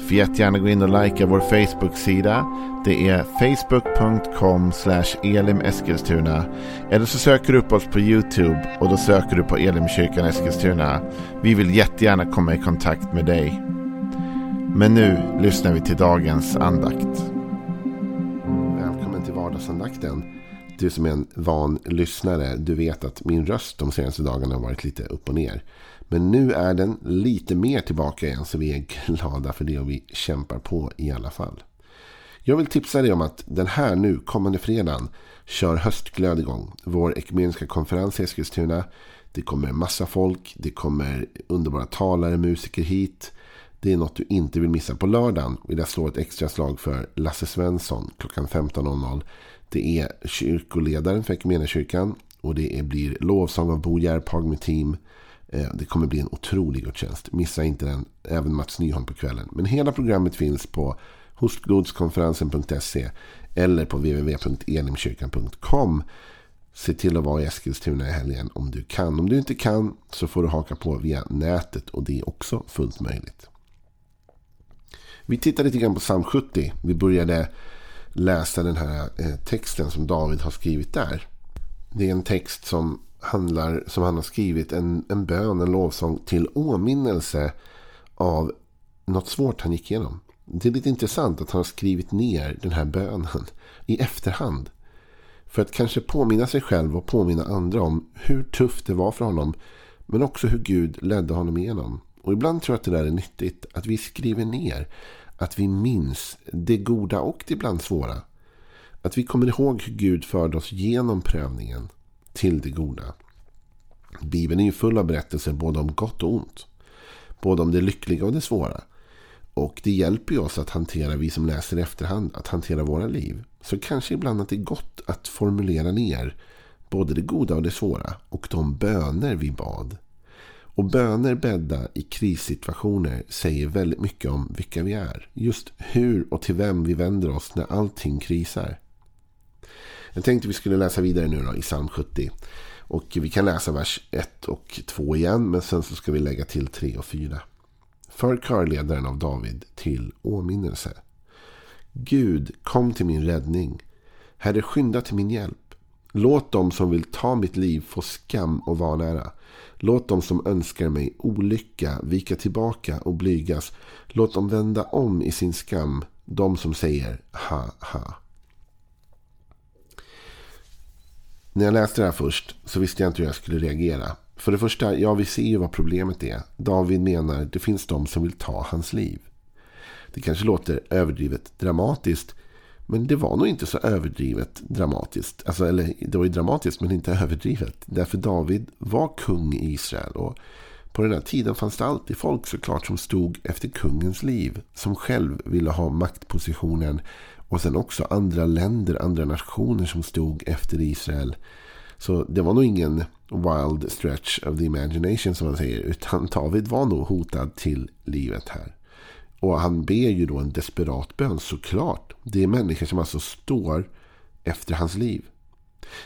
Får jättegärna gå in och likea vår Facebook-sida. Det är facebook.com elimeskilstuna. Eller så söker du upp oss på YouTube och då söker du på Elimkyrkan Eskilstuna. Vi vill jättegärna komma i kontakt med dig. Men nu lyssnar vi till dagens andakt. Välkommen till vardagsandakten. Du som är en van lyssnare, du vet att min röst de senaste dagarna har varit lite upp och ner. Men nu är den lite mer tillbaka igen så vi är glada för det och vi kämpar på i alla fall. Jag vill tipsa dig om att den här nu kommande fredagen kör höstglöd igång. Vår ekumeniska konferens i Eskilstuna. Det kommer massa folk, det kommer underbara talare, musiker hit. Det är något du inte vill missa. På lördagen vill jag slå ett extra slag för Lasse Svensson klockan 15.00. Det är kyrkoledaren för Equmeniakyrkan och det blir lovsång av Bo Järphag med team. Eh, det kommer bli en otrolig gudstjänst. Missa inte den. Även Mats Nyholm på kvällen. Men hela programmet finns på hostblodskonferensen.se eller på www.elimkyrkan.com. Se till att vara i Eskilstuna i helgen om du kan. Om du inte kan så får du haka på via nätet och det är också fullt möjligt. Vi tittar lite grann på psalm 70. Vi började läsa den här eh, texten som David har skrivit där. Det är en text som handlar, som han har skrivit, en, en bön, en lovsång till åminnelse av något svårt han gick igenom. Det är lite intressant att han har skrivit ner den här bönen i efterhand. För att kanske påminna sig själv och påminna andra om hur tufft det var för honom. Men också hur Gud ledde honom igenom. Och ibland tror jag att det där är nyttigt. Att vi skriver ner. Att vi minns det goda och det ibland svåra. Att vi kommer ihåg hur Gud förde oss genom prövningen till det goda. Bibeln är ju full av berättelser både om gott och ont. Både om det lyckliga och det svåra. Och det hjälper ju oss att hantera, vi som läser i efterhand, att hantera våra liv. Så kanske ibland att det är gott att formulera ner både det goda och det svåra. Och de böner vi bad. Och böner bädda i krissituationer säger väldigt mycket om vilka vi är. Just hur och till vem vi vänder oss när allting krisar. Jag tänkte vi skulle läsa vidare nu då i psalm 70. Och vi kan läsa vers 1 och 2 igen. Men sen så ska vi lägga till 3 och 4. För körledaren av David till åminnelse. Gud, kom till min räddning. Herre, skynda till min hjälp. Låt dem som vill ta mitt liv få skam och vanära. Låt dem som önskar mig olycka vika tillbaka och blygas. Låt dem vända om i sin skam, de som säger ha ha. När jag läste det här först så visste jag inte hur jag skulle reagera. För det första, ja vi ser ju vad problemet är. David menar att det finns de som vill ta hans liv. Det kanske låter överdrivet dramatiskt. Men det var nog inte så överdrivet dramatiskt. Alltså, eller det var ju dramatiskt men inte överdrivet. Därför David var kung i Israel. Och på den här tiden fanns det alltid folk såklart som stod efter kungens liv. Som själv ville ha maktpositionen och sen också andra länder, andra nationer som stod efter Israel. Så det var nog ingen wild stretch of the imagination som man säger. Utan David var nog hotad till livet här. Och han ber ju då en desperat bön såklart. Det är människor som alltså står efter hans liv.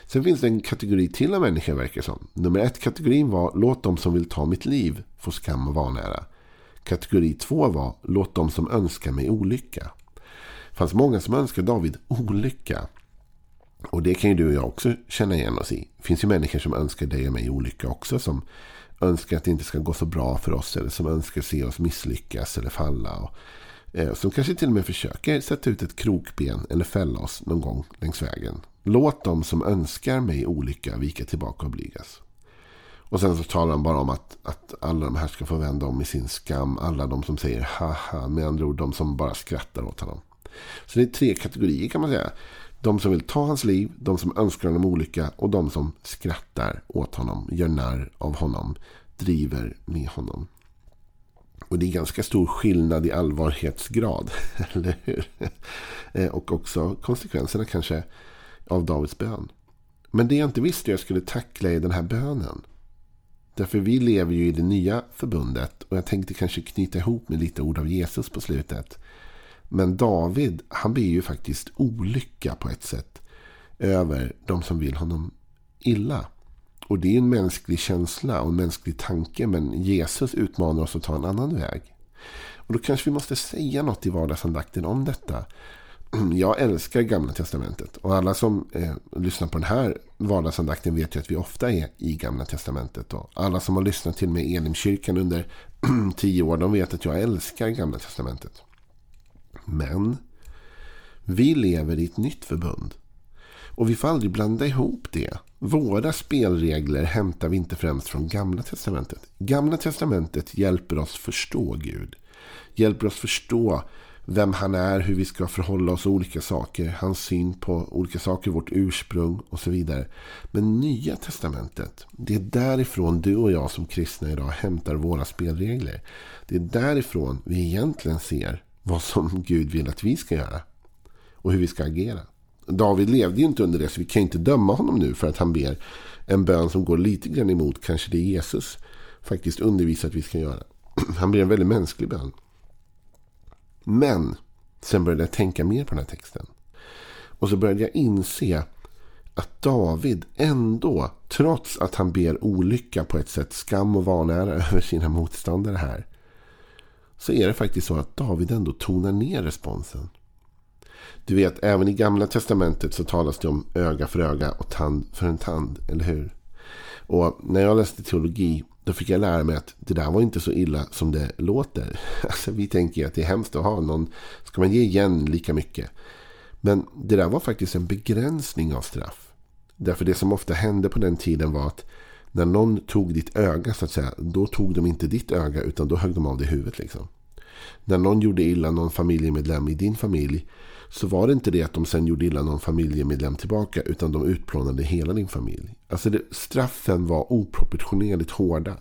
Sen finns det en kategori till av människor verkar som. Nummer ett kategorin var låt de som vill ta mitt liv få skam och vanära. Kategori två var låt de som önskar mig olycka. Det fanns många som önskade David olycka. Och det kan ju du och jag också känna igen oss i. Det finns ju människor som önskar dig och mig olycka också. Som önskar att det inte ska gå så bra för oss. Eller som önskar se oss misslyckas eller falla. Och, eh, som kanske till och med försöker sätta ut ett krokben eller fälla oss någon gång längs vägen. Låt dem som önskar mig olycka vika tillbaka och blygas. Och sen så talar han bara om att, att alla de här ska få vända om i sin skam. Alla de som säger haha. Med andra ord de som bara skrattar åt honom. Så det är tre kategorier kan man säga. De som vill ta hans liv, de som önskar honom olycka och de som skrattar åt honom, gör narr av honom, driver med honom. Och det är ganska stor skillnad i allvarlighetsgrad, eller hur? Eh, och också konsekvenserna kanske av Davids bön. Men det jag inte visste jag skulle tackla är den här bönen. Därför vi lever ju i det nya förbundet. Och jag tänkte kanske knyta ihop med lite ord av Jesus på slutet. Men David, han blir ju faktiskt olycka på ett sätt. Över de som vill honom illa. Och det är en mänsklig känsla och en mänsklig tanke. Men Jesus utmanar oss att ta en annan väg. Och då kanske vi måste säga något i vardagsandakten om detta. Jag älskar Gamla Testamentet. Och alla som eh, lyssnar på den här vardagsandakten vet ju att vi ofta är i Gamla Testamentet. Och alla som har lyssnat till mig i Elimkyrkan under tio år, de vet att jag älskar Gamla Testamentet. Men vi lever i ett nytt förbund. Och vi får aldrig blanda ihop det. Våra spelregler hämtar vi inte främst från Gamla Testamentet. Gamla Testamentet hjälper oss förstå Gud. Hjälper oss förstå vem han är, hur vi ska förhålla oss olika saker, hans syn på olika saker, vårt ursprung och så vidare. Men Nya Testamentet, det är därifrån du och jag som kristna idag hämtar våra spelregler. Det är därifrån vi egentligen ser vad som Gud vill att vi ska göra och hur vi ska agera. David levde ju inte under det, så vi kan inte döma honom nu för att han ber en bön som går lite grann emot kanske det Jesus faktiskt undervisar att vi ska göra. Han ber en väldigt mänsklig bön. Men sen började jag tänka mer på den här texten. Och så började jag inse att David ändå, trots att han ber olycka på ett sätt, skam och vanära över sina motståndare här. Så är det faktiskt så att David ändå tonar ner responsen. Du vet, även i gamla testamentet så talas det om öga för öga och tand för en tand, eller hur? Och när jag läste teologi då fick jag lära mig att det där var inte så illa som det låter. Alltså, vi tänker att det är hemskt att ha någon. Ska man ge igen lika mycket? Men det där var faktiskt en begränsning av straff. Därför det som ofta hände på den tiden var att när någon tog ditt öga så att säga. Då tog de inte ditt öga utan då högg de av dig huvudet. Liksom. När någon gjorde illa någon familjemedlem i din familj så var det inte det att de sen gjorde illa någon familjemedlem tillbaka utan de utplånade hela din familj. Alltså det, straffen var oproportionerligt hårda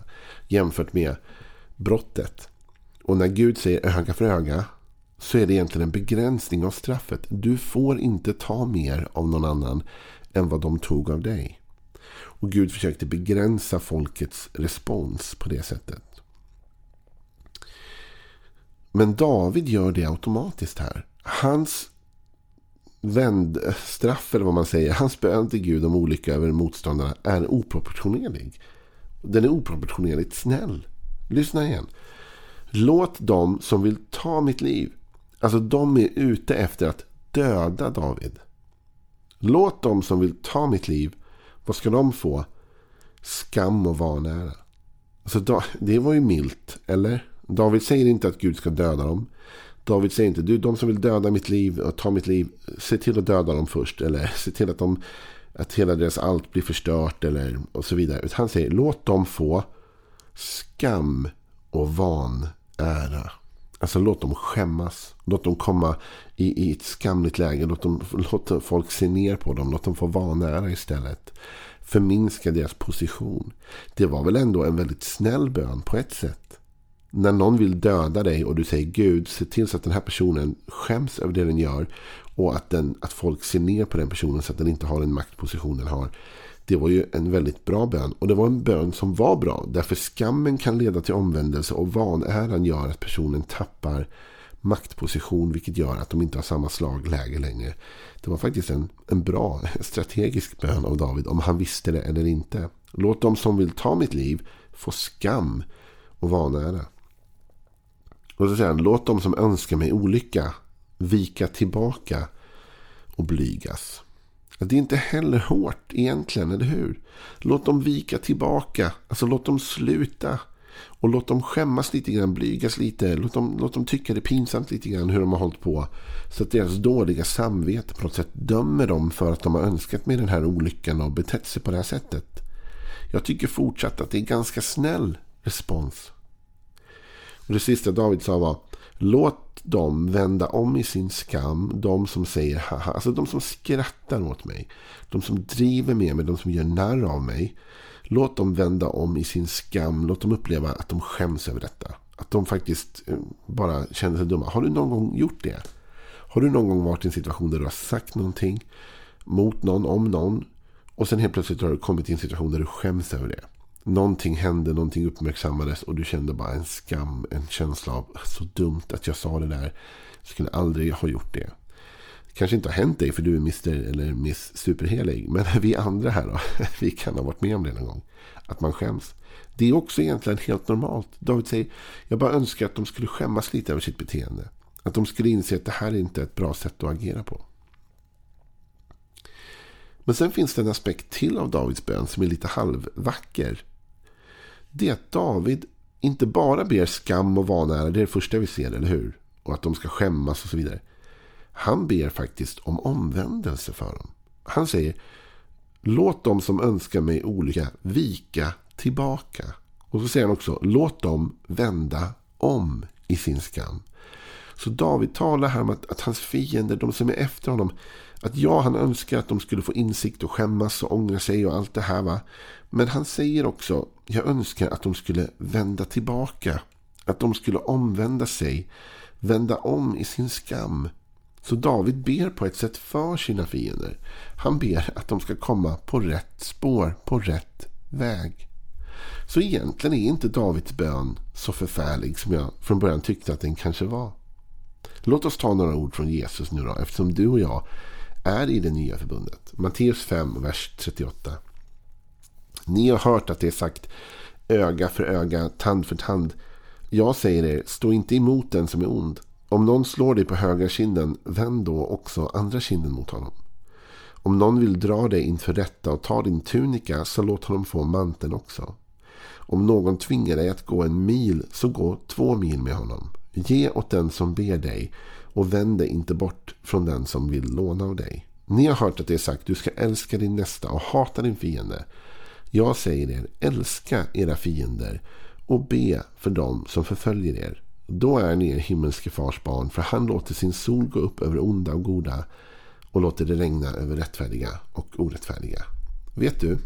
jämfört med brottet. Och när Gud säger öga för öga så är det egentligen en begränsning av straffet. Du får inte ta mer av någon annan än vad de tog av dig. Och Gud försökte begränsa folkets respons på det sättet. Men David gör det automatiskt här. Hans vändstraff, eller vad man säger, hans bön till Gud om olycka över motståndarna är oproportionerlig. Den är oproportionerligt snäll. Lyssna igen. Låt dem som vill ta mitt liv, alltså de är ute efter att döda David. Låt dem som vill ta mitt liv, vad ska de få? Skam och vanära. Alltså, det var ju milt, eller? David säger inte att Gud ska döda dem. David säger inte du, de som vill döda mitt liv och ta mitt liv, se till att döda dem först. Eller se till att, de, att hela deras allt blir förstört. Eller, och så vidare. Utan han säger, låt dem få skam och vanära. Alltså låt dem skämmas. Låt dem komma i, i ett skamligt läge. Låt, dem, låt folk se ner på dem. Låt dem få vara nära istället. Förminska deras position. Det var väl ändå en väldigt snäll bön på ett sätt när någon vill döda dig och du säger Gud, se till så att den här personen skäms över det den gör. Och att, den, att folk ser ner på den personen så att den inte har den maktposition den har. Det var ju en väldigt bra bön. Och det var en bön som var bra. Därför skammen kan leda till omvändelse och vanäran gör att personen tappar maktposition. Vilket gör att de inte har samma slagläge längre. Det var faktiskt en, en bra strategisk bön av David. Om han visste det eller inte. Låt de som vill ta mitt liv få skam och vanära. Och så säger han, låt de som önskar mig olycka vika tillbaka och blygas. Det är inte heller hårt egentligen, eller hur? Låt dem vika tillbaka. Alltså låt dem sluta. Och låt dem skämmas lite grann, blygas lite. Låt dem, låt dem tycka det är pinsamt lite grann hur de har hållit på. Så att deras dåliga samvete på något sätt dömer dem för att de har önskat med den här olyckan och betett sig på det här sättet. Jag tycker fortsatt att det är en ganska snäll respons. Och det sista David sa var Låt dem vända om i sin skam. De som säger haha. Alltså de som skrattar åt mig. De som driver med mig. De som gör narr av mig. Låt dem vända om i sin skam. Låt dem uppleva att de skäms över detta. Att de faktiskt eh, bara känner sig dumma. Har du någon gång gjort det? Har du någon gång varit i en situation där du har sagt någonting mot någon, om någon. Och sen helt plötsligt har du kommit i en situation där du skäms över det. Någonting hände, någonting uppmärksammades och du kände bara en skam, en känsla av ah, så dumt att jag sa det där. Jag skulle aldrig ha gjort det. Det kanske inte har hänt dig för du är Mr eller Miss Superhelig. Men vi andra här då, vi kan ha varit med om det någon gång. Att man skäms. Det är också egentligen helt normalt. David säger, jag bara önskar att de skulle skämmas lite över sitt beteende. Att de skulle inse att det här är inte ett bra sätt att agera på. Men sen finns det en aspekt till av Davids bön som är lite halvvacker. Det är att David inte bara ber skam och vanära, det är det första vi ser, eller hur? Och att de ska skämmas och så vidare. Han ber faktiskt om omvändelse för dem. Han säger, låt dem som önskar mig olycka vika tillbaka. Och så säger han också, låt dem vända om i sin skam. Så David talar här om att, att hans fiender, de som är efter honom, att ja, han önskar att de skulle få insikt och skämmas och ångra sig och allt det här. Va? Men han säger också, jag önskar att de skulle vända tillbaka. Att de skulle omvända sig, vända om i sin skam. Så David ber på ett sätt för sina fiender. Han ber att de ska komma på rätt spår, på rätt väg. Så egentligen är inte Davids bön så förfärlig som jag från början tyckte att den kanske var. Låt oss ta några ord från Jesus nu då, eftersom du och jag är i det nya förbundet. Matteus 5, vers 38. Ni har hört att det är sagt öga för öga, tand för tand. Jag säger er, stå inte emot den som är ond. Om någon slår dig på högra kinden, vänd då också andra kinden mot honom. Om någon vill dra dig inför rätta och ta din tunika, så låt honom få manteln också. Om någon tvingar dig att gå en mil, så gå två mil med honom. Ge åt den som ber dig och vänd dig inte bort från den som vill låna av dig. Ni har hört att det är sagt du ska älska din nästa och hata din fiende. Jag säger er, älska era fiender och be för dem som förföljer er. Då är ni er himmelske fars barn, för han låter sin sol gå upp över onda och goda och låter det regna över rättfärdiga och orättfärdiga. Vet du?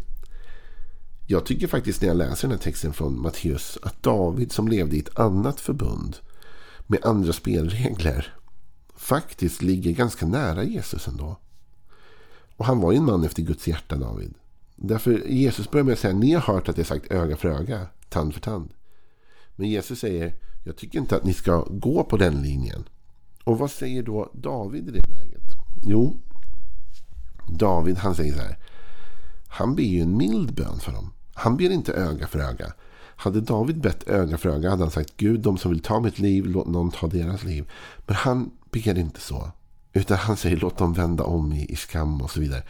Jag tycker faktiskt när jag läser den här texten från Matteus att David som levde i ett annat förbund med andra spelregler faktiskt ligger ganska nära Jesus ändå. Och han var ju en man efter Guds hjärta, David. Därför Jesus börjar med att säga, ni har hört att jag sagt öga för öga, tand för tand. Men Jesus säger, jag tycker inte att ni ska gå på den linjen. Och vad säger då David i det läget? Jo, David han säger så här. Han ber ju en mild bön för dem. Han ber inte öga för öga. Hade David bett öga för öga hade han sagt Gud, de som vill ta mitt liv, låt någon ta deras liv. Men han ber inte så. Utan han säger låt dem vända om i, i skam och så vidare.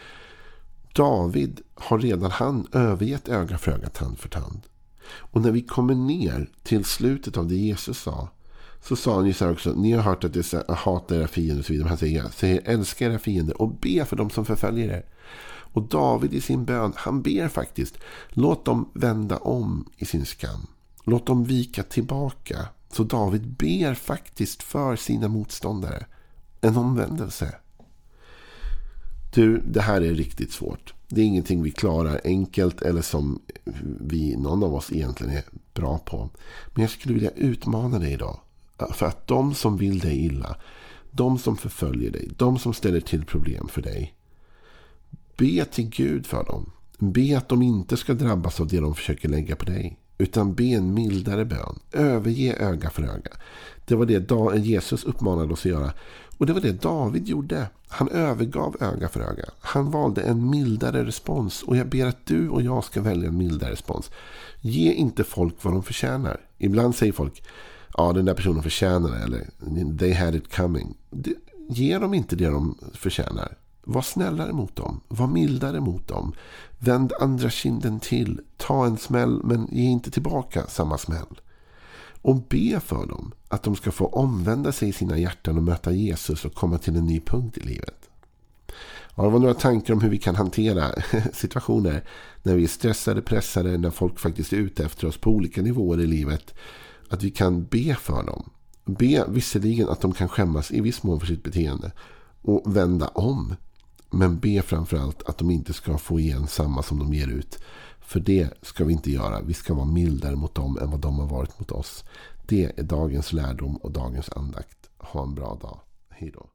David har redan han övergett öga för öga, tand för tand. Och när vi kommer ner till slutet av det Jesus sa. Så sa han ju så här också. Ni har hört att det är hata era fiender och så vidare. Men han säger, säger älska era fiender och be för dem som förföljer er. Och David i sin bön, han ber faktiskt. Låt dem vända om i sin skam. Låt dem vika tillbaka. Så David ber faktiskt för sina motståndare. En omvändelse. Du, det här är riktigt svårt. Det är ingenting vi klarar enkelt eller som vi, någon av oss egentligen är bra på. Men jag skulle vilja utmana dig idag. För att de som vill dig illa, de som förföljer dig, de som ställer till problem för dig. Be till Gud för dem. Be att de inte ska drabbas av det de försöker lägga på dig. Utan be en mildare bön. Överge öga för öga. Det var det Jesus uppmanade oss att göra. Och det var det David gjorde. Han övergav öga för öga. Han valde en mildare respons. Och jag ber att du och jag ska välja en mildare respons. Ge inte folk vad de förtjänar. Ibland säger folk ja den där personen förtjänar det. Eller they had it coming. Ge dem inte det de förtjänar. Var snällare mot dem. Var mildare mot dem. Vänd andra kinden till. Ta en smäll men ge inte tillbaka samma smäll. Och be för dem att de ska få omvända sig i sina hjärtan och möta Jesus och komma till en ny punkt i livet. Ja, det var några tankar om hur vi kan hantera situationer när vi är stressade, pressade, när folk faktiskt är ute efter oss på olika nivåer i livet. Att vi kan be för dem. Be visserligen att de kan skämmas i viss mån för sitt beteende och vända om. Men be framförallt att de inte ska få igen samma som de ger ut. För det ska vi inte göra. Vi ska vara mildare mot dem än vad de har varit mot oss. Det är dagens lärdom och dagens andakt. Ha en bra dag. Hej då.